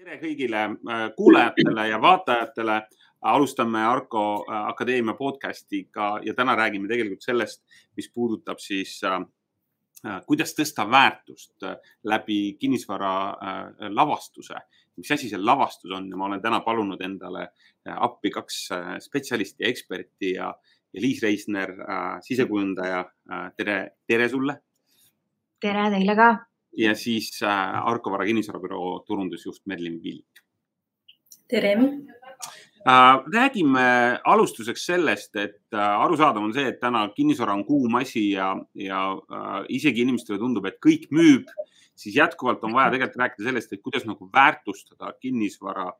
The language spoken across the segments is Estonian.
tere kõigile äh, kuulajatele ja vaatajatele. alustame Arko äh, Akadeemia podcast'iga ja täna räägime tegelikult sellest, mis puudutab siis äh, kuidas tõsta väärtust läbi kinnisvara lavastuse. mis asi see lavastus on ja ma olen täna palunud endale appi kaks spetsialisti ja eksperti ja, ja Liis Reisner, sisekujundaja. tere, tere sulle. tere teile ka ja siis äh, Arko Vara kinnisvarabüroo turundusjuht Merlin Vilk. tere äh,. räägime alustuseks sellest, et äh, arusaadav on see, et täna kinnisvara on kuum asi ja, ja isegi inimestele tundub, et kõik müüb, siis jätkuvalt on vaja tegelikult rääkida sellest, et kuidas nagu väärtustada kinnisvara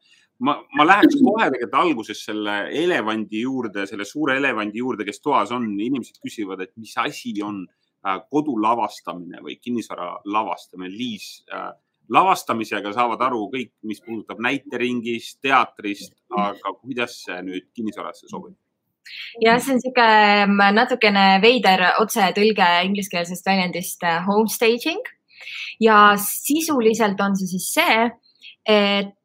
ma, ma läheks kohe tegelikult alguses selle elevandi juurde, selle suure elevandi juurde, kes toas on. inimesed küsivad, et mis asi on kodu lavastamine või kinnisvara lavastamine, Liis äh, lavastamisega saavad aru kõik, mis puudutab näiteringist, teatrist, aga kuidas see nüüd kinnisvarasse sobib? ja see on sihuke mm, natukene veider otsetõlge ingliskeelsest väljendist äh, home staging ja sisuliselt on see siis see, et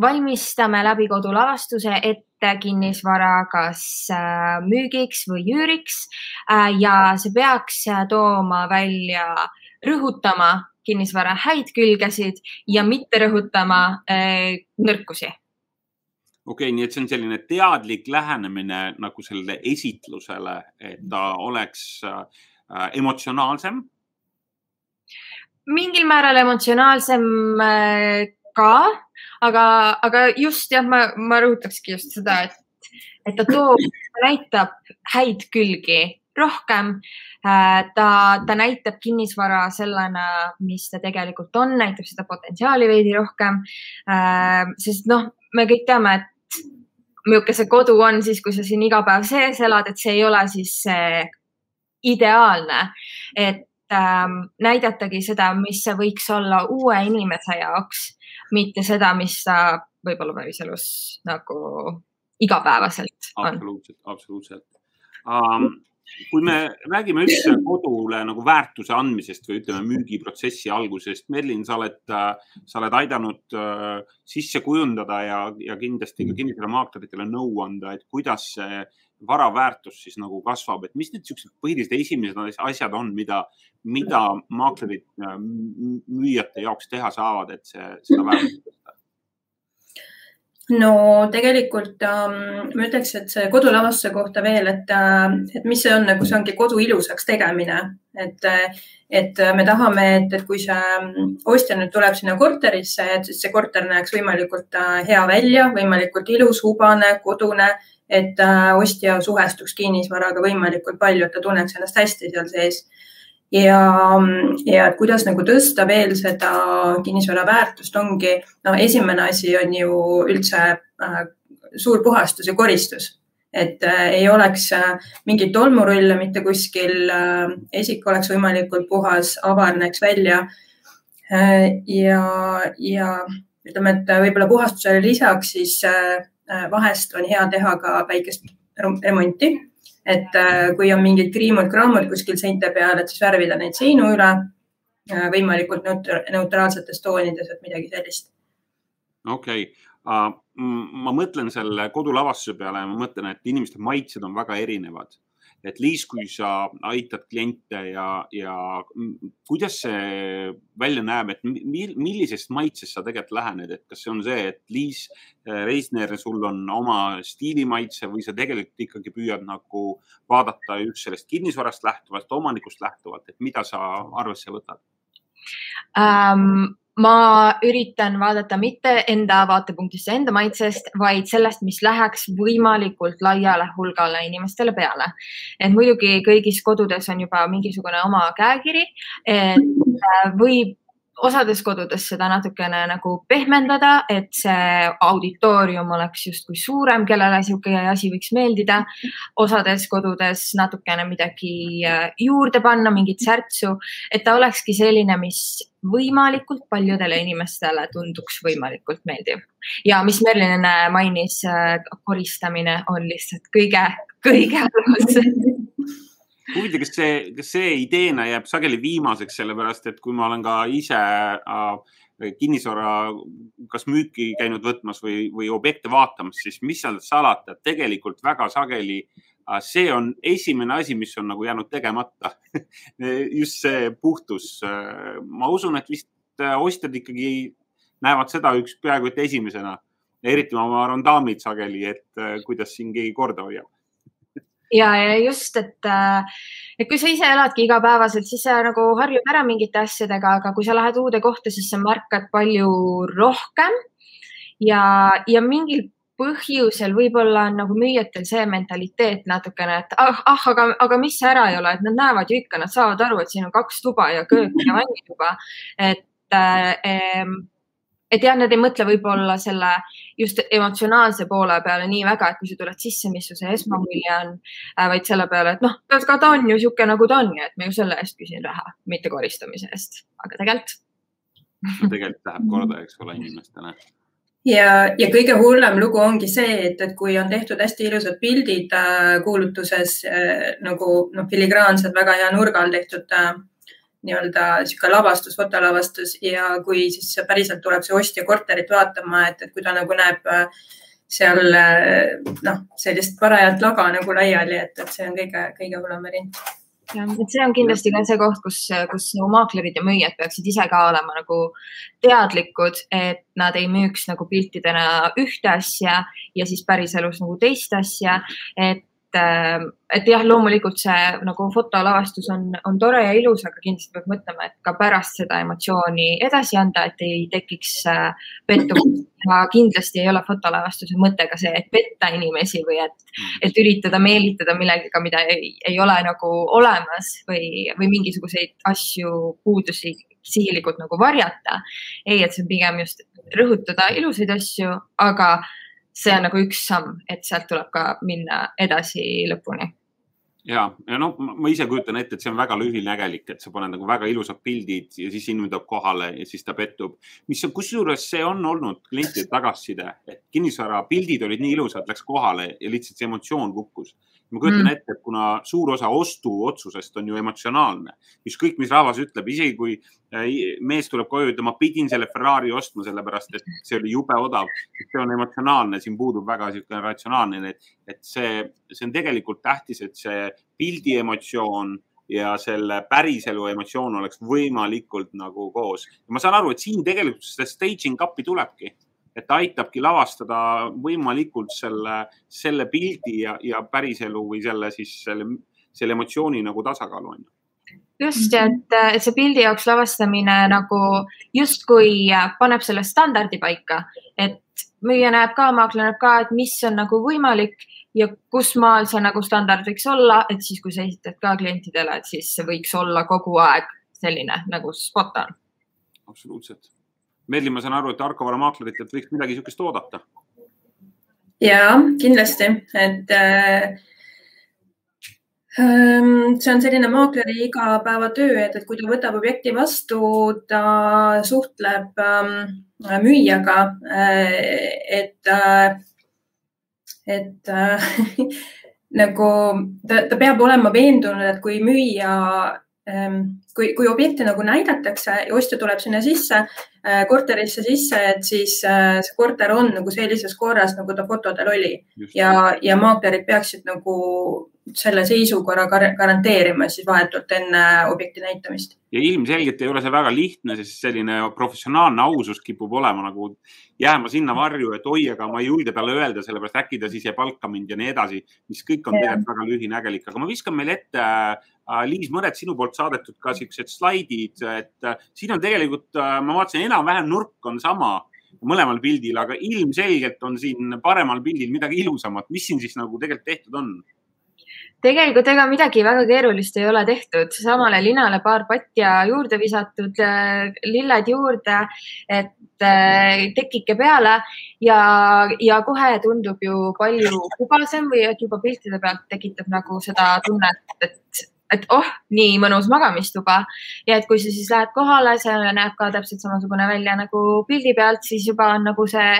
valmistame läbi kodulavastuse ette kinnisvara kas äh, müügiks või üüriks äh, ja see peaks äh, tooma välja, rõhutama kinnisvara häid külgesid ja mitte rõhutama nõrkusi okei okay,, nii et see on selline teadlik lähenemine nagu sellele esitlusele, et ta oleks äh, emotsionaalsem. mingil määral emotsionaalsem ka, aga, aga just jah, ma, ma rõhutakski just seda, et, et ta toob, näitab häid külgi rohkem. Äh, ta, ta näitab kinnisvara sellena, mis ta tegelikult on, näitab seda potentsiaali veidi rohkem. Äh, sest noh, me kõik teame, et milline see kodu on siis, kui sa siin iga päev sees elad, et see ei ole siis ideaalne, et ähm, näidatagi seda, mis see võiks olla uue inimese jaoks mitte seda, mis ta võib-olla päriselus nagu igapäevaselt on. absoluutselt, absoluutselt um, kui me räägime üldse kodule nagu väärtuse andmisest või ütleme müügiprotsessi algusest, Merlin, sa oled, sa oled aidanud äh, sisse kujundada ja, ja kindlasti ka kinnisvaramaakleritele nõu anda, et kuidas see vara väärtus siis nagu kasvab, et mis need siuksed põhilised esimesed asjad on, mida, mida maaklerid äh, müüjate jaoks teha saavad, et see, seda väärtust tõsta? no tegelikult ähm, ma ütleks, et see kodulavastuse kohta veel, et, äh, et mis see on nagu, see ongi kodu ilusaks tegemine, et, et me tahame, et, et kui see ähm, ostja nüüd tuleb sinna korterisse, et siis see korter näeks võimalikult äh, hea välja, võimalikult ilus, hubane, kodune et ostja suhestuks kinnisvaraga võimalikult palju, et ta tunneks ennast hästi seal sees. ja, ja kuidas nagu tõsta veel seda kinnisvara väärtust, ongi, no esimene asi on ju üldse äh, suur puhastus ja koristus et äh, ei oleks äh, mingeid tolmurulle mitte kuskil äh,, esik oleks võimalikult puhas, avarneks välja äh,. ja, ja ütleme, et võib-olla puhastusele lisaks siis Äh, vahest on hea teha ka väikest remonti, et äh, kui on mingid kriimud-kraamud kuskil seinte peal, et siis värvida neid seinu üle äh, võimalikult neutraalsetes toonides, et midagi sellist. okei okay. ma mõtlen selle kodulavastuse peale ma mõtlen, et inimeste maitsed on väga erinevad et Liis, kui sa aitad kliente ja, ja kuidas see välja näeb, et millisest maitsest sa tegelikult lähened, et kas see on see, et Liis äh, Reisner, sul on oma stiilimaitse või sa tegelikult ikkagi püüad nagu vaadata just sellest kinnisvarast lähtuvalt, omanikust lähtuvalt, et mida sa arvesse võtad um,? Ma üritan vaadata mitte enda vaatepunktist ja enda maitsest, vaid sellest, mis läheks võimalikult laiale hulgale inimestele peale. et muidugi kõigis kodudes on juba mingisugune oma käekiri, et äh, võib osades kodudes seda natukene nagu pehmendada, et see auditoorium oleks justkui suurem, kellele niisugune asi võiks meeldida. osades kodudes natukene midagi äh, juurde panna, mingit särtsu, et ta olekski selline, mis võimalikult paljudele inimestele tunduks võimalikult meeldiv. ja mis Merlin mainis, äh, koristamine on lihtsalt kõige, kõige alus huvitav, kas see, kas see ideena jääb sageli viimaseks, sellepärast et kui ma olen ka ise äh, kinnisvara kas müüki käinud võtmas või, või objekte vaatamas, siis mis seal salata, tegelikult väga sageli see on esimene asi, mis on nagu jäänud tegemata just see puhtus. ma usun, et vist ostjad ikkagi näevad seda üks peaaegu et esimesena. eriti ma arvan, daamid sageli, et kuidas siin keegi korda hoiab ja, ja just, et, äh, et kui sa ise eladki igapäevaselt, siis sa nagu harjud ära mingite asjadega, aga kui sa lähed uude kohta, siis sa märkad palju rohkem. ja, ja mingil põhjusel võib-olla on nagu müüjatel see mentaliteet natukene, et ah, ah, aga, aga mis ära ei ole, et nad näevad ju ikka, nad saavad aru, et siin on kaks tuba ja köök ja vannituba. et äh, et jah, nad ei mõtle võib-olla selle just emotsionaalse poole peale nii väga, et kui sa tuled sisse, mis su see esmamulje on, äh, vaid selle peale, et noh, aga ta on ju niisugune, nagu ta on ja et ma ju selle eest küsin raha, mitte koristamise eest, aga tegelikult. tegelikult läheb korda, eks ole, inimestele ja, ja kõige hullem lugu ongi see, et, et kui on tehtud hästi ilusad pildid äh, kuulutuses äh, nagu noh, filigraansed, väga hea nurga all tehtud äh, nii-öelda niisugune lavastus, fotolavastus ja kui siis päriselt tuleb see ostja korterit vaatama, et, et kui ta nagu näeb äh, seal äh, noh, sellist parajat laga nagu laiali, et, et see on kõige, kõige hullem variant jah, et see on kindlasti ka see koht, kus, kus nagu maaklerid ja müüjad peaksid ise ka olema nagu teadlikud, et nad ei müüks nagu piltidena ühte asja ja siis päriselus nagu teist asja. et et, et jah, loomulikult see nagu fotolavastus on, on tore ja ilus, aga kindlasti peab mõtlema, et ka pärast seda emotsiooni edasi anda, et ei tekiks äh, pettumust. ja kindlasti ei ole fotolavastuse mõte ka see, et petta inimesi või et, et üritada meelitada millegagi, mida ei, ei ole nagu olemas või, või mingisuguseid asju, puudusi sihilikult nagu varjata. ei, et see on pigem just rõhutada ilusaid asju, aga see on nagu üks samm, et sealt tuleb ka minna edasi lõpuni ja, ja noh, ma ise kujutan ette, et see on väga lühinägelik, et sa paned nagu väga ilusad pildid ja siis inimene tuleb kohale ja siis ta pettub. mis kusjuures see on olnud klientide tagasiside, et kinnisvara pildid olid nii ilusad, läks kohale ja lihtsalt see emotsioon kukkus ma kujutan mm. ette, et kuna suur osa ostuotsusest on ju emotsionaalne, ükskõik, mis rahvas ütleb, isegi kui äh, mees tuleb koju, ütleb, ma pidin selle Ferrari ostma, sellepärast et see oli jube odav. see on emotsionaalne, siin puudub väga niisugune ratsionaalne, et, et see, see on tegelikult tähtis, et see pildi emotsioon ja selle päriselu emotsioon oleks võimalikult nagu koos. ma saan aru, et siin tegelikult seda staging up'i tulebki et ta aitabki lavastada võimalikult selle, selle pildi ja, ja päriselu või selle siis selle, selle emotsiooni nagu tasakaalu on ju. Just, et see pildi jaoks lavastamine nagu justkui paneb selle standardi paika, et müüja näeb ka, maakler näeb ka, et mis on nagu võimalik ja kus maal see nagu standard võiks olla, et siis, kui sa esitad ka klientidele, et siis see võiks olla kogu aeg selline nagu spot on. absoluutselt Merli, ma saan aru, et Arkovara maakleritelt võiks midagi niisugust oodata. ja kindlasti, et äh, see on selline maakleri igapäevatöö, et, et kui ta võtab objekti vastu, ta suhtleb ähm, müüjaga äh,, et äh,, et äh, nagu ta, ta peab olema veendunud, et kui müüja ähm, kui, kui objekte nagu näidatakse ja ostja tuleb sinna sisse, äh, korterisse sisse, et siis äh, see korter on nagu sellises korras, nagu ta fotodel oli Just. ja, ja maaklerid peaksid nagu selle seisukorra garanteerima siis vahetult enne objekti näitamist. ja ilmselgelt ei ole see väga lihtne, sest selline professionaalne ausus kipub olema nagu jääma sinna varju, et oi, aga ma ei julge talle öelda, sellepärast äkki ta siis ei palka mind ja nii edasi, mis kõik on tegelikult väga lühinägelik, aga ma viskan meile ette äh, Liis Mõret, sinu poolt saadetud ka siuksed slaidid, et äh, siin on tegelikult, äh, ma vaatasin, enam-vähem nurk on sama mõlemal pildil, aga ilmselgelt on siin paremal pildil midagi ilusamat. mis siin siis nagu tegelikult tehtud on? tegelikult ega midagi väga keerulist ei ole tehtud, samale linale paar patja juurde visatud, äh, lilled juurde, et äh, tekike peale ja, ja kohe tundub ju palju kubasem või et juba piltide pealt tekitab nagu seda tunnet, et, et oh, nii mõnus magamistuba. Ja et kui sa siis lähed kohale, see näeb ka täpselt samasugune välja nagu pildi pealt, siis juba on nagu see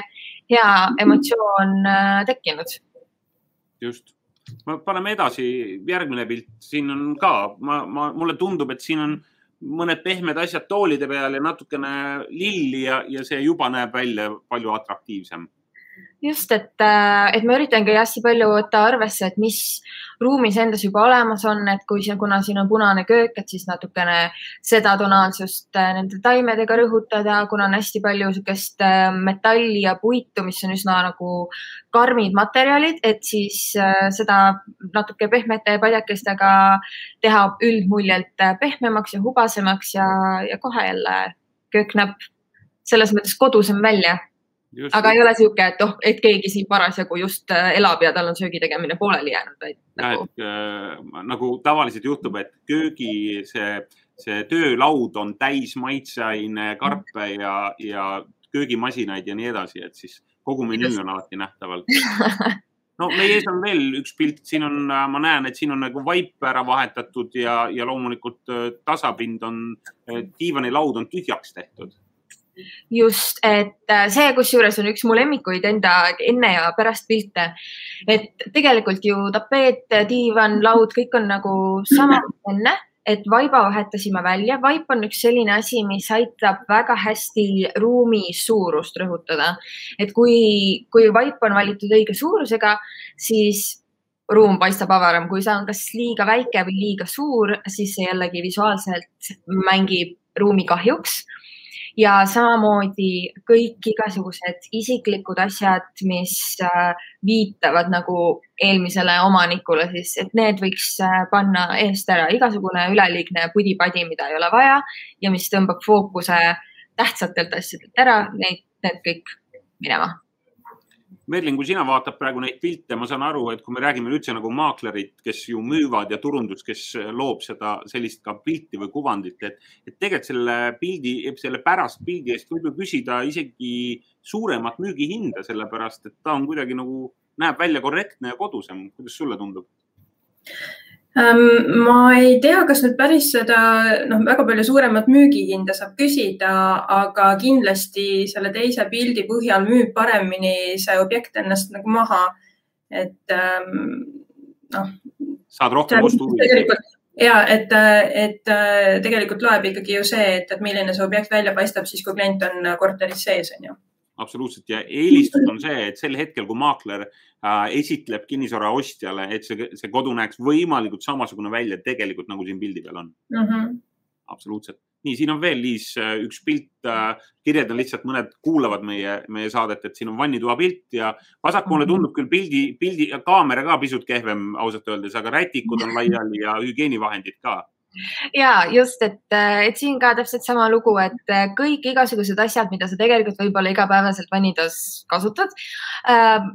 hea emotsioon äh, tekkinud. just. Paneme edasi, järgmine pilt, siin on ka, ma, ma, mulle tundub, et siin on mõned pehmed asjad toolide peal ja natukene lilli ja, ja see juba näeb välja palju atraktiivsem just, et, äh, et ma üritangi hästi palju võtta arvesse, et mis ruumis endas juba olemas on, et kui siin, kuna siin on punane köök, et siis natukene seda tonaalsust äh, nende taimedega rõhutada, kuna on hästi palju niisugust äh, metalli ja puitu, mis on üsna nagu karmid materjalid, et siis seda natuke pehmete padjakestega teha üldmuljelt pehmemaks ja hubasemaks ja, ja kohe jälle köök näeb selles mõttes kodusam välja Just, aga ei ole sihuke, et oh, et keegi siin parasjagu just äh, elab ja tal on söögi tegemine pooleli jäänud, vaid nagu.... Äh, nagu tavaliselt juhtub, et köögi see, see töölaud on täis maitseaine, karpe ja, ja köögimasinaid ja nii edasi, et siis kogu menüü on alati nähtaval no meie ees on veel üks pilt, siin on, äh, ma näen, et siin on nagu vaip ära vahetatud ja, ja loomulikult äh, tasapind on, diivanilaud on tühjaks tehtud just, et äh, see, kusjuures on üks mu lemmikuid enda enne ja pärast pilte. et tegelikult ju tapeet, diivan, laud, kõik on nagu sama enne, et vaiba vahetasime välja. vaip on üks selline asi, mis aitab väga hästi ruumi suurust rõhutada. et kui, kui vaip on valitud õige suurusega, siis ruum paistab avaram, kui see on kas liiga väike või liiga suur, siis see jällegi visuaalselt mängib ruumi kahjuks ja samamoodi kõik igasugused isiklikud asjad, mis äh, viitavad nagu eelmisele omanikule, siis et need võiks äh, panna eest ära. igasugune üleliigne pudi-padi, mida ei ole vaja ja mis tõmbab fookuse tähtsatelt asjadelt ära, neid, need kõik minema Merlin, kui sina vaatad praegu neid pilte, ma saan aru, et kui me räägime üldse nagu maaklerid, kes ju müüvad ja turundus, kes loob seda sellist ka pilti või kuvandit, et, et tegelikult selle pildi, selle pärast pildi eest võib ju küsida isegi suuremat müügihinda, sellepärast et ta on kuidagi nagu, näeb välja korrektne ja kodusem. kuidas sulle tundub? Ähm, ma ei tea, kas nüüd päris seda noh, väga palju suuremat müügihinda saab küsida, aga kindlasti selle teise pildi põhjal müüb paremini see objekt ennast nagu maha. et ähm, noh. saad rohkem ostuhuvi. ja et, et tegelikult loeb ikkagi ju see, et, et milline see objekt välja paistab siis, kui klient on korteris sees, on ju absoluutselt ja eelistus on see, et sel hetkel, kui maakler äh, esitleb kinnisvara ostjale, et see, see kodu näeks võimalikult samasugune välja tegelikult nagu siin pildi peal on mm. -hmm. absoluutselt. nii, siin on veel, Liis, äh, üks pilt äh,. kirjeldan lihtsalt, mõned kuulavad meie, meie saadet, et siin on vannitoa pilt ja vasakpoolne mm -hmm. tundub küll pildi, pildi ja kaamera ka pisut kehvem ausalt öeldes, aga rätikud on laiali ja hügieenivahendid ka ja just, et, et siin ka täpselt sama lugu, et kõik igasugused asjad, mida sa tegelikult võib-olla igapäevaselt vannidas kasutad äh,,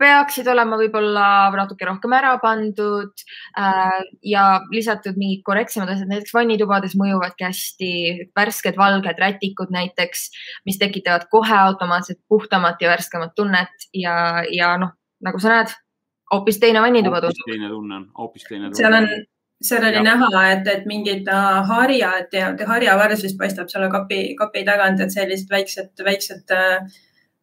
peaksid olema võib-olla natuke rohkem ära pandud äh, ja lisatud mingid korrektsemad asjad, näiteks vannitubades mõjuvadki hästi värsked valged rätikud näiteks, mis tekitavad kohe automaatselt puhtamat ja värskemat tunnet ja, ja noh, nagu sa näed, hoopis teine vannituba tundub. hoopis teine tunne on, hoopis teine tunne. seal on seal oli ja. näha, et, et mingid äh, harjad ja harjavars vist paistab selle kapi, kapi tagant, et sellised väiksed, väiksed äh,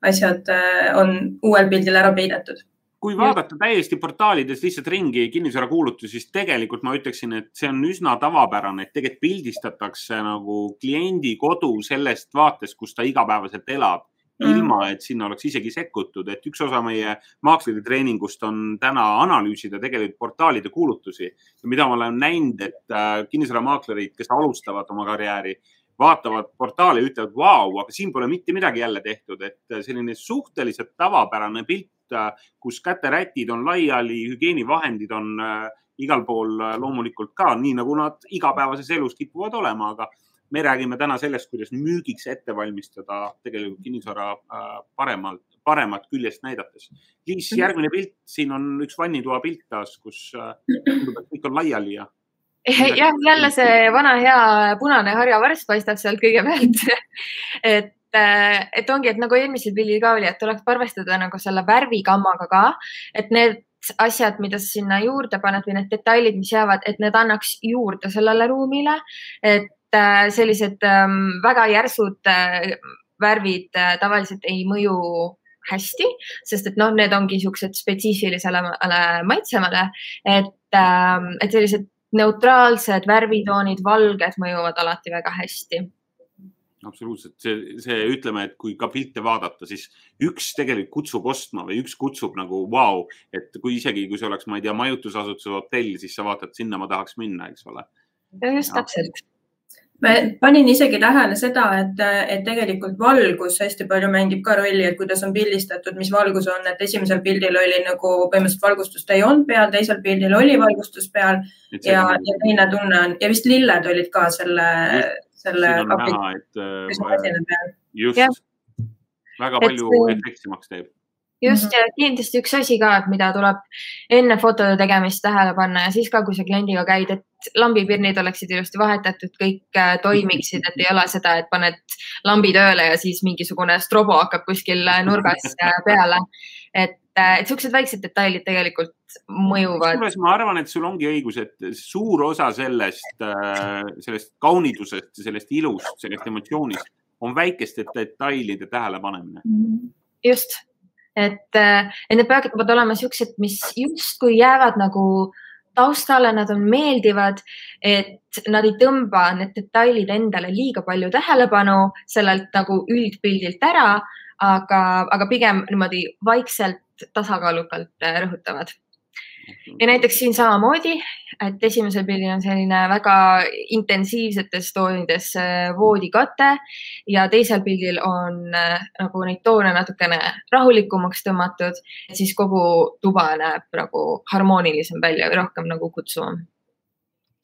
asjad äh, on uuel pildil ära peidetud kui vaadata täiesti portaalides lihtsalt ringi kinnisvarakuulutusi, siis tegelikult ma ütleksin, et see on üsna tavapärane, et tegelikult pildistatakse nagu kliendi kodu sellest vaatest, kus ta igapäevaselt elab. Ilma et sinna oleks isegi sekkutud, et üks osa meie maakleri treeningust on täna analüüsida tegelikult portaalide kuulutusi. Mida ma olen näinud, et äh, kinnisvaramaaklerid, kes alustavad oma karjääri, vaatavad portaali ja ütlevad, vau, aga siin pole mitte midagi jälle tehtud, et äh, selline suhteliselt tavapärane pilt, äh, kus käterätid on laiali, hügieenivahendid on igal pool loomulikult ka, nii nagu nad igapäevases elus kipuvad olema, aga me räägime täna sellest, kuidas müügiks ette valmistada tegelikult kinnisvara äh, paremalt, paremat küljest näidates. Liis, mhm. järgmine pilt, siin on üks vannitoa pilt taas, kus äh, kõik on laiali ja. jah, jälle see vana hea punane harjavarss paistab sealt kõigepealt et äh, et ongi, et nagu eelmisel pildil ka oli, et tuleb arvestada nagu selle värvigammaga ka, et need asjad, mida sa sinna juurde paned või need detailid, mis jäävad, et need annaks juurde sellele ruumile. et sellised ähm, väga järsud äh, värvid äh, tavaliselt ei mõju hästi, sest et noh, need ongi niisugused spetsiifilisele maitsemale, et, ähm, et sellised neutraalsed värvitoonid, valged mõjuvad alati väga hästi. Absoluutselt, see, see ütleme, et kui ka pilte vaadata, siis üks tegelikult kutsub ostma või üks kutsub nagu vau! Wow,, et kui isegi, kui see oleks, ma ei tea, majutusasutuse hotell, siis sa vaatad, sinna ma tahaks minna, eks ole. just täpselt ma panin isegi tähele seda, et, et tegelikult valgus hästi palju mängib ka rolli, et kuidas on pildistatud, mis valgus on, et esimesel pildil oli nagu põhimõtteliselt valgustust ei olnud peal, teisel pildil oli valgustus peal ja, ja teine tunne on ja vist lilled olid ka selle, selle. näha, et äh, just, väga palju efektimaks teeb just mm -hmm. ja kindlasti üks asi ka, et mida tuleb enne fotode tegemist tähele panna ja siis ka, kui sa kliendiga käid, et lambipirnid oleksid ilusti vahetatud, kõik äh, toimiksid, et ei ole seda, et paned lambi tööle ja siis mingisugune strobo hakkab kuskil nurgas äh, peale. et, et siuksed väiksed detailid tegelikult mõjuvad. ma arvan, et sul ongi õigus, et suur osa sellest, sellest kaunidusest, sellest ilust, sellest emotsioonist on väikeste detailide tähelepanemine. just et, et need peavad olema siuksed, mis justkui jäävad nagu taustale, nad on meeldivad, et nad ei tõmba need detailid endale liiga palju tähelepanu sellelt nagu üldpildilt ära, aga, aga pigem niimoodi vaikselt, tasakaalukalt äh, rõhutavad ja näiteks siin samamoodi, et esimesel pildil on selline väga intensiivsetes toonides äh, voodikate ja teisel pildil on äh, nagu neid toone natukene rahulikumaks tõmmatud, siis kogu tuba näeb nagu harmoonilisem välja või rohkem nagu kutsuvam.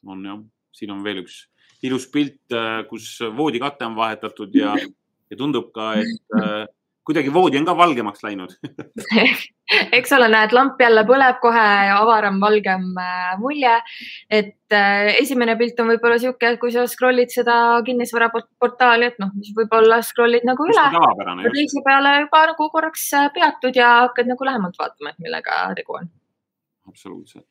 on jah, siin on veel üks ilus pilt, äh, kus voodikate on vahetatud ja, ja tundub ka, et kuidagi voodi on ka valgemaks läinud eks ole, näed, lamp jälle põleb kohe avaram, valgem äh, mulje. et äh, esimene pilt on võib-olla sihuke, et kui sa scroll'id seda kinnisvaraportaali, et noh, võib-olla scroll'id nagu üle. teise peale juba nagu korraks äh, peatud ja hakkad nagu lähemalt vaatama, et millega tegu on. absoluutselt.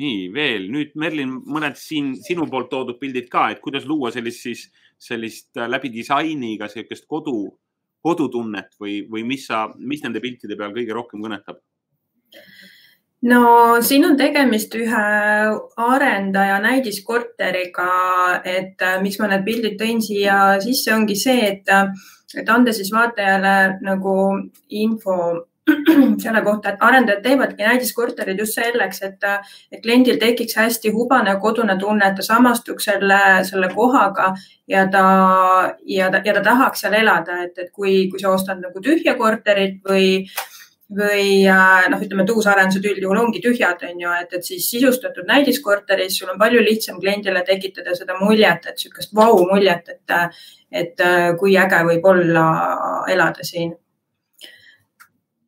nii veel nüüd Merlin, mõned siin sinu poolt toodud pildid ka, et kuidas luua sellist siis sellist läbi disainiga sihukest kodu kodutunnet või, või mis sa, mis nende piltide peal kõige rohkem kõnetab? no siin on tegemist ühe arendaja näidiskorteriga, et äh, miks ma need pildid tõin siia sisse, ongi see, et, äh, et anda siis vaatajale nagu info selle kohta, et arendajad teevadki näidiskorterid just selleks, et, et kliendil tekiks hästi hubane kodune tunne, et ta samastuks selle, selle kohaga ja ta, ja ta, ja ta tahaks seal elada, et, et kui, kui sa ostad nagu tühja korterit või, või noh, ütleme, et uusarendused üldjuhul ongi tühjad, on ju, et, et siis sisustatud näidiskorteris sul on palju lihtsam kliendile tekitada seda muljet, et niisugust vau muljet, et, et kui äge võib olla elada siin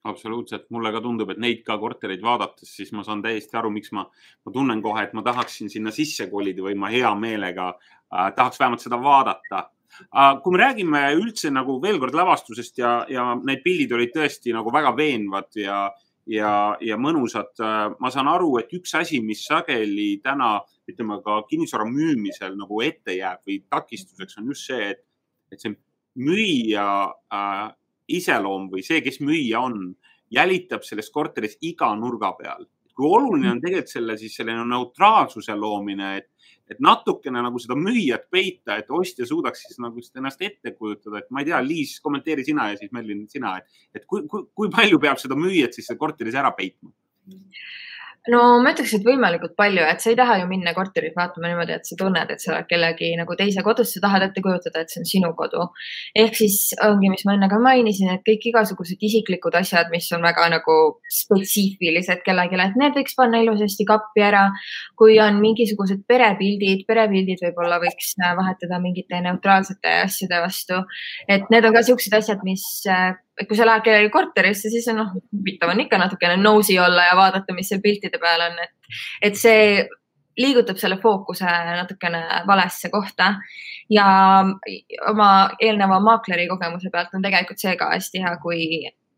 absoluutselt, mulle ka tundub, et neid ka kortereid vaadates, siis ma saan täiesti aru, miks ma, ma tunnen kohe, et ma tahaksin sinna sisse kolida või ma hea meelega äh, tahaks vähemalt seda vaadata äh,. kui me räägime üldse nagu veel kord lavastusest ja, ja need pildid olid tõesti nagu väga veenvad ja, ja, ja mõnusad äh,. ma saan aru, et üks asi, mis sageli täna ütleme ka kinnisvara müümisel nagu ette jääb või takistuseks on just see, et, et see müüja äh, iseloom või see, kes müüja on, jälitab selles korteris iga nurga peal. kui oluline on tegelikult selle siis selline neutraalsuse loomine, et, et natukene nagu seda müüjat peita, et ostja suudaks siis nagu ennast ette kujutada, et ma ei tea, Liis, kommenteeri sina ja siis Merlin, sina, et, et kui, kui, kui palju peab seda müüjat siis korteris ära peitma? No ma ütleks, et võimalikult palju, et sa ei taha ju minna korterit vaatama niimoodi, et sa tunned, et sa oled kellegi nagu teise kodus, sa tahad ette kujutada, et see on sinu kodu. ehk siis ongi, mis ma enne ka mainisin, et kõik igasugused isiklikud asjad, mis on väga nagu spetsiifilised kellelegi, et need võiks panna ilusasti kappi ära. kui on mingisugused perepildid, perepildid võib-olla võiks vahetada mingite neutraalsete asjade vastu. et need on ka siuksed asjad, mis kui sa lähed kellegi korterisse, siis on noh, huvitav on ikka natukene nosy olla ja vaadata, mis seal piltide peal on, et, et see liigutab selle fookuse natukene valesse kohta. ja oma eelneva maakleri kogemuse pealt on tegelikult see ka hästi hea, kui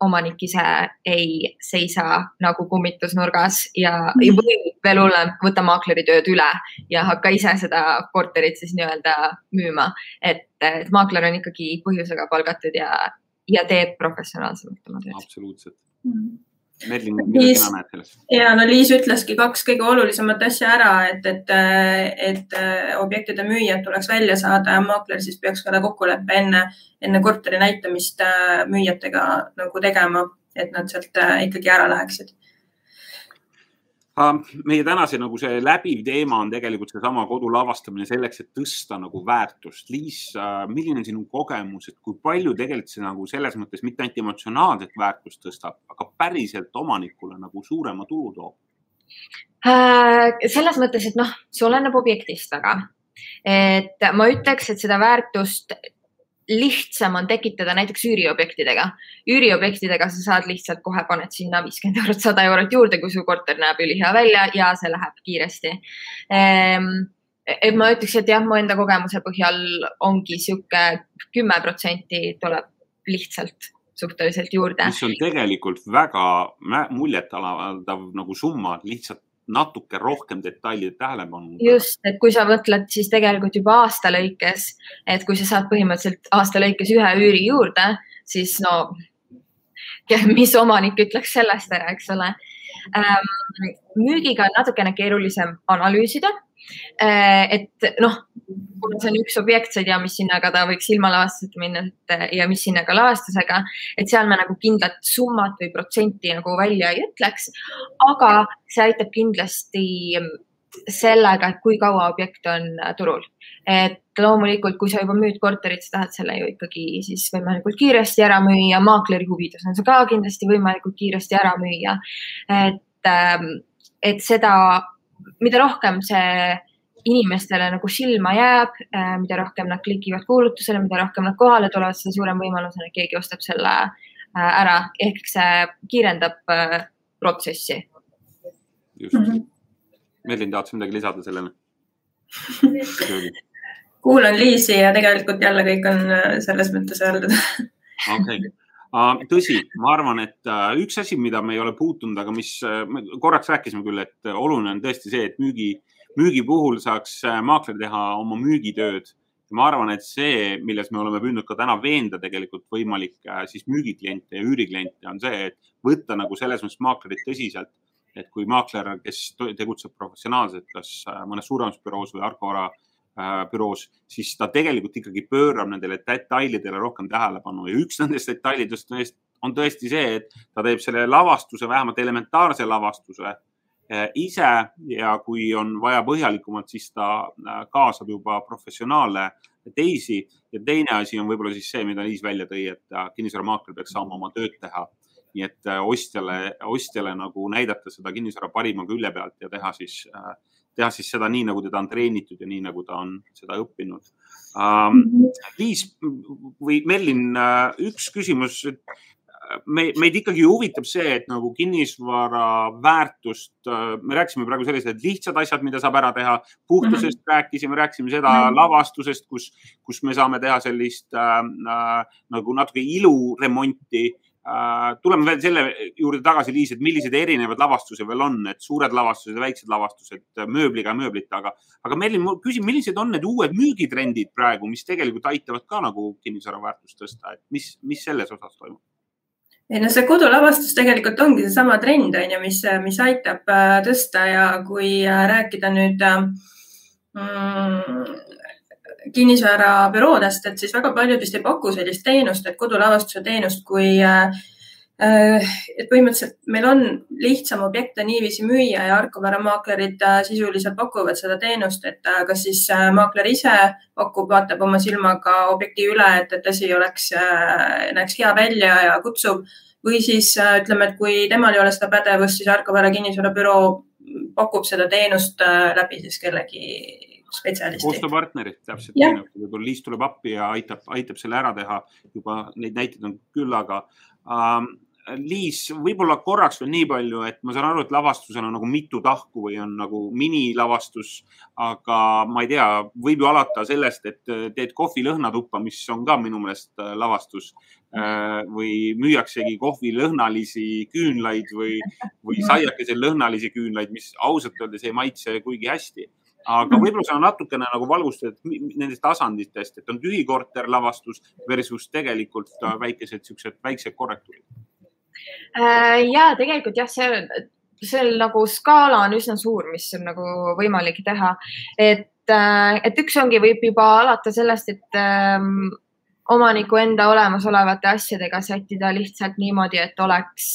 omanik ise ei seisa nagu kummitusnurgas ja mm. või veel hullem, võta maakleri tööd üle ja hakka ise seda korterit siis nii-öelda müüma. et maakler on ikkagi põhjusega palgatud ja ja teeb professionaalsemalt oma tööd. absoluutselt mm. -hmm Merlin, mida sina näed selles? ja no Liis ütleski kaks kõige olulisemat asja ära, et, et, et objektide müüjad tuleks välja saada ja maakler siis peaks ka kokkuleppe enne, enne korteri näitamist müüjatega nagu tegema, et nad sealt ikkagi ära läheksid meie tänase nagu see läbiv teema on tegelikult seesama kodu lavastamine selleks, et tõsta nagu väärtust. Liis, milline on sinu kogemus, et kui palju tegelikult see nagu selles mõttes mitte ainult emotsionaalset väärtust tõstab, aga päriselt omanikule nagu suurema tulu toob? Äh, selles mõttes, et noh, see oleneb objektist väga. et ma ütleks, et seda väärtust lihtsam on tekitada näiteks üüriobjektidega. üüriobjektidega sa saad lihtsalt kohe paned sinna viiskümmend eurot, sada eurot juurde, kui su korter näeb ülihea välja ja see läheb kiiresti ehm,. et ma ütleks, et jah, mu enda kogemuse põhjal ongi sihuke kümme protsenti tuleb lihtsalt suhteliselt juurde. mis on tegelikult väga muljetavaldav nagu summa lihtsalt natuke rohkem detailide tähelepanu. just, et kui sa mõtled siis tegelikult juba aasta lõikes, et kui sa saad põhimõtteliselt aasta lõikes ühe üüri juurde, siis no mis omanik ütleks sellest ära, eks ole. Müügiga on natukene keerulisem analüüsida äh,. et noh, kuna see on üks objekt, sa ei tea, mis hinnaga ta võiks ilma lavastuseta minna ja mis hinnaga lavastusega, et seal me nagu kindlat summat või protsenti nagu välja ei ütleks. aga see aitab kindlasti sellega, et kui kaua objekt on turul. et loomulikult, kui sa juba müüd korterit, sa tahad selle ju ikkagi siis võimalikult kiiresti ära müüa, maakleri huvides on see ka kindlasti võimalikult kiiresti ära müüa. et, ähm, et seda, mida rohkem see inimestele nagu silma jääb, äh, mida rohkem nad klikivad kuulutusele, mida rohkem nad kohale tulevad, seda suurem võimalus on, et keegi ostab selle äh, ära, ehk see kiirendab äh, protsessi. just mm. -hmm. Merlin, tahad sa midagi lisada sellele kuulan Liisi ja tegelikult jälle kõik on selles mõttes öeldud. okei okay tõsi, ma arvan, et üks asi, mida me ei ole puutunud, aga mis me korraks rääkisime küll, et oluline on tõesti see, et müügi müügi puhul saaks äh, maakler teha oma müügitööd. ma arvan, et see, milles me oleme püüdnud ka täna veenda tegelikult võimalikke äh, siis müügikliente ja üürikliente, on see, et võtta nagu selles mõttes maaklerit tõsiselt. Et kui maakler, kes tegutseb professionaalselt, kas äh, mõnes suuremas büroos või Arko Vara büroos, siis ta tegelikult ikkagi pöörab nendele detailidele rohkem tähelepanu ja üks nendest detailidest on tõesti see, et ta teeb selle lavastuse, vähemalt elementaarse lavastuse Äh, ise ja kui on vaja põhjalikumalt, siis ta äh, kaasab juba professionaale teisi ja teine asi on võib-olla siis see, mida Liis välja tõi, et äh, kinnisvaramaakler peaks saama oma tööd teha. Nii et ostjale, ostjale nagu näidata seda kinnisvara parima külje pealt ja teha siis, teha siis seda nii, nagu teda on treenitud ja nii, nagu ta on seda õppinud um,. Liis või Merlin, üks küsimus me, meid ikkagi huvitab see, et nagu kinnisvara väärtust, äh, me rääkisime praegu sellised lihtsad asjad, mida saab ära teha. puhtusest mm -hmm. rääkisime, rääkisime seda mm -hmm. lavastusest, kus, kus me saame teha sellist äh, äh, nagu natuke iluremonti äh,. Tuleme veel selle juurde tagasi, Liis, et millised erinevad lavastused veel on, et suured lavastused väiksed lavastused mööbliga ja mööblita, aga, aga Merlin, ma küsin, millised on need uued müügitrendid praegu, mis tegelikult aitavad ka nagu kinnisvara väärtust tõsta, et mis, mis selles osas toimub? ei no see kodulavastus tegelikult ongi seesama trend on ju, mis, mis aitab äh, tõsta ja kui äh, rääkida nüüd äh, mm, kinnisvarabüroodest, et siis väga paljud vist ei paku sellist teenust, et kodulavastuse teenust, kui äh, Äh, et põhimõtteliselt meil on lihtsam objekte niiviisi müüa ja Arkovara-maaklerid äh, sisuliselt pakuvad seda teenust, et kas siis maakler ise pakub, vaatab oma silmaga objekti üle, et, et asi oleks, näeks hea välja ja kutsub. Või siis ütleme, et kui temal ei ole seda pädevust, siis Arkovara kinnisvarabüroo pakub seda teenust läbi siis kellegi spetsialisti. koostööpartnerid, täpselt nii nagu võib-olla Liis tuleb appi ja aitab, aitab selle ära teha. juba neid näiteid on küllaga um, Liis, võib-olla korraks veel nii palju, et ma saan aru, et lavastusel on nagu mitu tahku või on nagu minilavastus, aga ma ei tea, võib ju alata sellest, et teed kohvilõhnatuppa, mis on ka minu meelest äh, lavastus äh, või müüaksegi kohvilõhnalisi küünlaid või, või saiakesel lõhnalisi küünlaid, mis ausalt öeldes ei maitse kuigi hästi aga võib-olla sa natukene nagu valgustad nendest tasanditest, et on tühikorter lavastus versus tegelikult äh, väikesed siuksed väiksed korrektuurid. Ja tegelikult jah, see, seal nagu skaala on üsna suur, mis on nagu võimalik teha, et, et üks ongi, võib juba alata sellest, et ähm, omaniku enda olemasolevate asjadega sättida lihtsalt niimoodi, et oleks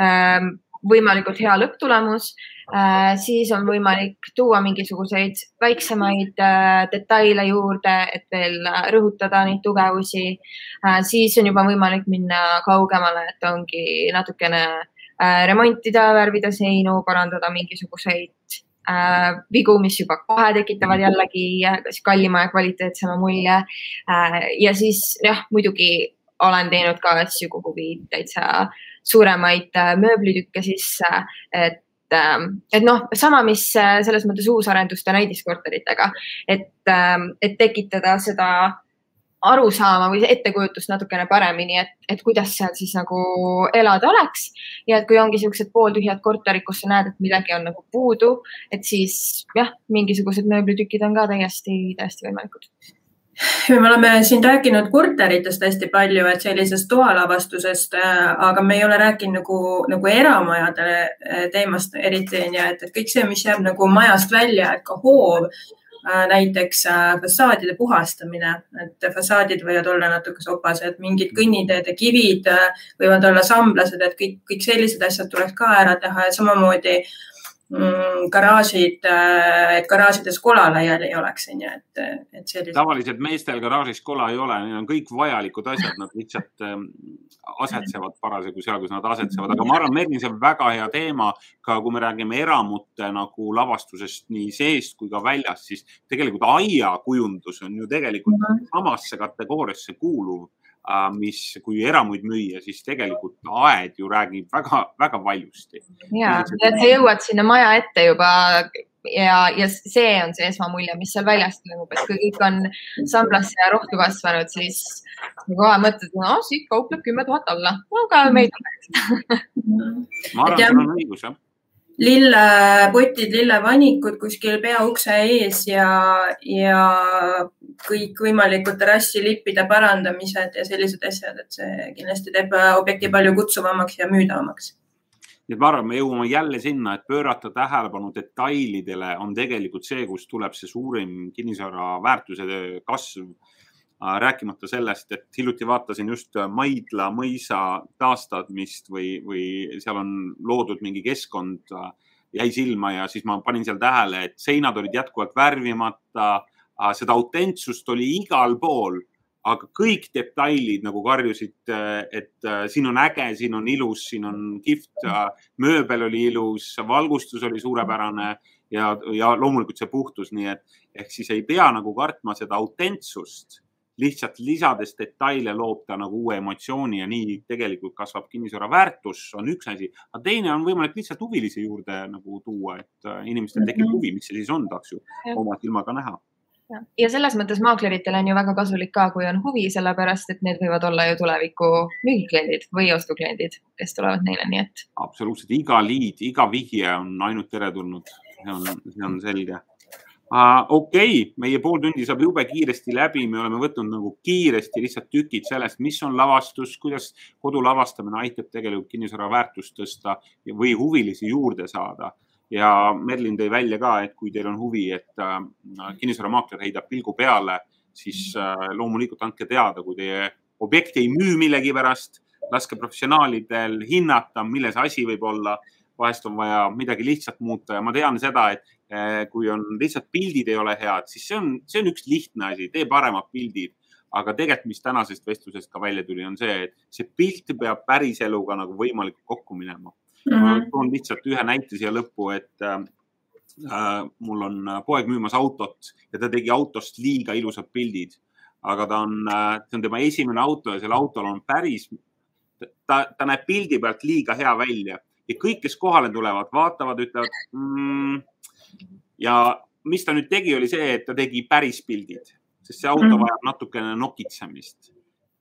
ähm, võimalikult hea lõpptulemus äh,. siis on võimalik tuua mingisuguseid väiksemaid äh, detaile juurde, et veel rõhutada neid tugevusi äh,. siis on juba võimalik minna kaugemale, et ongi natukene äh, remontida, värvida seinu, parandada mingisuguseid äh, vigu, mis juba kohe tekitavad jällegi kallima ja kvaliteetsema mulje äh,. ja siis jah, muidugi olen teinud ka asju, kuhu viid täitsa suuremaid äh, mööblitükke sisse, et ähm, et noh, sama, mis äh, selles mõttes uusarenduste näidiskorteritega, et, ähm, et tekitada seda arusaama või ettekujutust natukene paremini, et, et kuidas seal siis nagu elada oleks. ja et kui ongi niisugused pooltühjad korterid, kus sa näed, et midagi on nagu puudu, et siis jah, mingisugused mööblitükid on ka täiesti, täiesti võimalikud me oleme siin rääkinud korteritest hästi palju, et sellisest toalavastusest, aga me ei ole rääkinud nagu, nagu eramajade teemast eriti, onju, et, et kõik see, mis jääb nagu majast välja, et ka hoov Äh, näiteks äh, fassaadide puhastamine, et fassaadid võivad olla natuke sopased, mingid kõnniteede kivid äh, võivad olla samblased, et kõik, kõik sellised asjad tuleks ka ära teha ja samamoodi mm, garaažid, et garaažides kola laiali ei oleks, onju, et, et sellised. tavaliselt meestel garaažis kola ei ole, neil on kõik vajalikud asjad, nad lihtsalt ähm, asetsevad parasjagu seal, kus nad asetsevad, aga ma arvan, Merlin, see on väga hea teema, ka kui me räägime eramute nagu lavastusest nii seest kui ka väljast, siis tegelikult aiakujundus on ju tegelikult mm -hmm. samasse kategooriasse kuuluv Äh, mis, kui eramuid müüa, siis tegelikult aed ju räägib väga-väga valjusti. ja, et sa jõuad sinna maja ette juba ja, ja see on see esmamulje, mis seal väljas toimub, et kui kõik on samblasse ja rohtu kasvanud, siis kohe mõtled, no siit kaupleb kümme tuhat alla, no ka meid on. ma arvan, sul on õigus jah lillepotid, lillevanikud kuskil peaukse ees ja, ja kõikvõimalikud terrassilippide parandamised ja sellised asjad, et see kindlasti teeb objekti palju kutsuvamaks ja müüdavamaks. nii et ma arvan, me jõuame jälle sinna, et pöörata tähelepanu detailidele on tegelikult see, kust tuleb see suurim kinnisvara väärtuse kasv rääkimata sellest, et hiljuti vaatasin just Maidla mõisa taastamist või, või seal on loodud mingi keskkond, jäi silma ja siis ma panin seal tähele, et seinad olid jätkuvalt värvimata, seda autentsust oli igal pool, aga kõik detailid nagu karjusid, et siin on äge, siin on ilus, siin on kihvt, mööbel oli ilus, valgustus oli suurepärane ja, ja loomulikult see puhtus, nii et ehk siis ei pea nagu kartma seda autentsust lihtsalt lisades detaile loob ta nagu uue emotsiooni ja nii tegelikult kasvab kinnisvara väärtus, on üks asi. aga teine on võimalik lihtsalt huvilisi juurde nagu tuua, et äh, inimestel tekib mhm. huvi, mis see siis on, tahaks ju oma silmaga näha ja selles mõttes maakleritel on ju väga kasulik ka, kui on huvi, sellepärast et need võivad olla ju tuleviku müügikliendid või ostukliendid, kes tulevad neile, nii et. absoluutselt, iga liid, iga vihje on ainult teretulnud, see on, see on selge Uh, okei okay., meie pool tundi saab jube kiiresti läbi, me oleme võtnud nagu kiiresti lihtsalt tükid sellest, mis on lavastus, kuidas kodu lavastamine aitab tegelikult kinnisvara väärtust tõsta või huvilisi juurde saada. Ja Merlin tõi välja ka, et kui teil on huvi, et uh, kinnisvaramaakler heidab pilgu peale, siis uh, loomulikult andke teada, kui teie objekt ei müü millegipärast, laske professionaalidel hinnata, milles asi võib olla vahest on vaja midagi lihtsalt muuta ja ma tean seda, et eh, kui on lihtsalt pildid ei ole head, siis see on, see on üks lihtne asi, tee paremad pildid. aga tegelikult, mis tänasest vestlusest ka välja tuli, on see, et see pilt peab päriseluga nagu võimalikult kokku minema mm. -hmm. ma mhm. toon lihtsalt ühe näite siia lõppu, et äh, mul on poeg müümas autot ja ta tegi autost liiga ilusad pildid, aga ta on, see on tema esimene auto ja sellel autol on päris, ta, ta näeb pildi pealt liiga hea välja ja kõik, kes kohale tulevad, vaatavad, ütlevad mm, ja mis ta nüüd tegi, oli see, et ta tegi päris pildid, sest see auto mm. vajab natukene nokitsemist.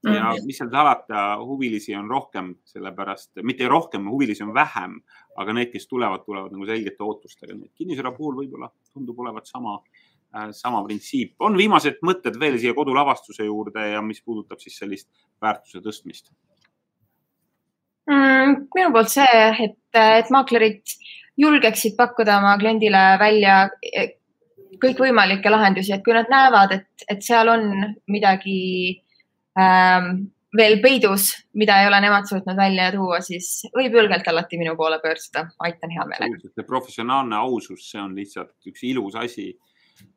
Ja mm. mis seal salata, huvilisi on rohkem, sellepärast, mitte rohkem, huvilisi on vähem, aga need, kes tulevad, tulevad nagu selgete ootustega. nii et kinnisvara puhul võib-olla tundub olevat sama äh, sama printsiip. on viimased mõtted veel siia kodulavastuse juurde ja mis puudutab siis sellist väärtuse tõstmist mm,? minu poolt see, et, et maaklerid julgeksid pakkuda oma kliendile välja kõikvõimalikke lahendusi, et kui nad näevad, et, et seal on midagi veel peidus, mida ei ole nemad suutnud välja tuua, siis võib julgelt alati minu poole pöörduda, aitan hea meelega. see professionaalne ausus, see on lihtsalt üks ilus asi.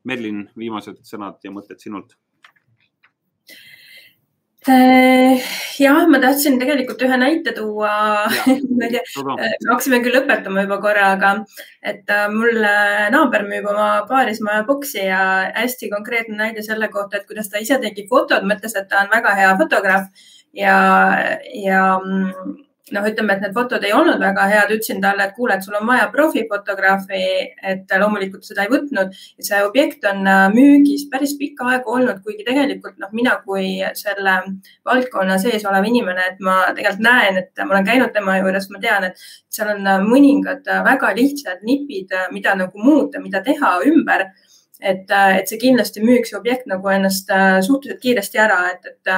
Merlin, viimased sõnad ja mõtted sinult jah, ma tahtsin tegelikult ühe näite tuua. äh, hakkasime küll lõpetama juba korra, aga et äh, mul naaber müüb oma paarismaja boksi ja hästi konkreetne näide selle kohta, et kuidas ta ise tegi fotod, mõtles, et ta on väga hea fotograaf ja, ja mm, noh, ütleme, et need fotod ei olnud väga head, ütlesin talle, et kuule, et sul on vaja profifotograafi, et loomulikult seda ei võtnud. see objekt on äh, müügis päris pikka aega olnud, kuigi tegelikult noh, mina kui selle valdkonna sees olev inimene, et ma tegelikult näen, et ma olen käinud tema juures, ma tean, et seal on äh, mõningad äh, väga lihtsad nipid, mida nagu muuta, mida teha ümber et, et see kindlasti müüks objekt nagu ennast suhteliselt kiiresti ära, et, et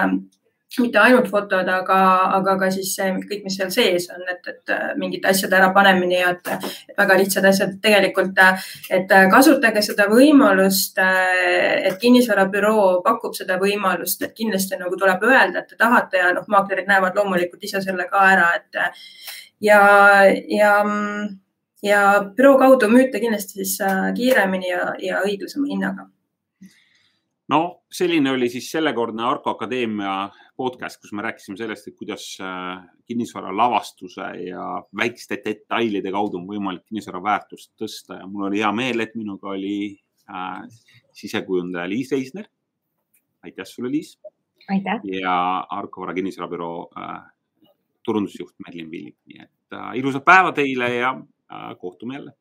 mitte ainult fotod, aga, aga ka siis see kõik, mis seal sees on, et, et mingite asjade ärapanemine ja et, et väga lihtsad asjad. Tegelikult, et kasutage seda võimalust, et kinnisvarabüroo pakub seda võimalust, et kindlasti nagu tuleb öelda, et te tahate ja noh, maaklerid näevad loomulikult ise selle ka ära, et ja, ja ja büroo kaudu müüte kindlasti siis kiiremini ja, ja õiglasema hinnaga. No selline oli siis sellekordne Arko Akadeemia podcast, kus me rääkisime sellest, et kuidas äh, kinnisvara lavastuse ja väikeste detailide kaudu on võimalik kinnisvara väärtust tõsta ja mul oli hea meel, et minuga oli äh, sisekujundaja Liis Reisner. aitäh sulle, Liis. ja Arko Vara kinnisvarabüroo äh, turundusjuht Merlin Villig, nii et äh, ilusat päeva teile ja äh, kohtume jälle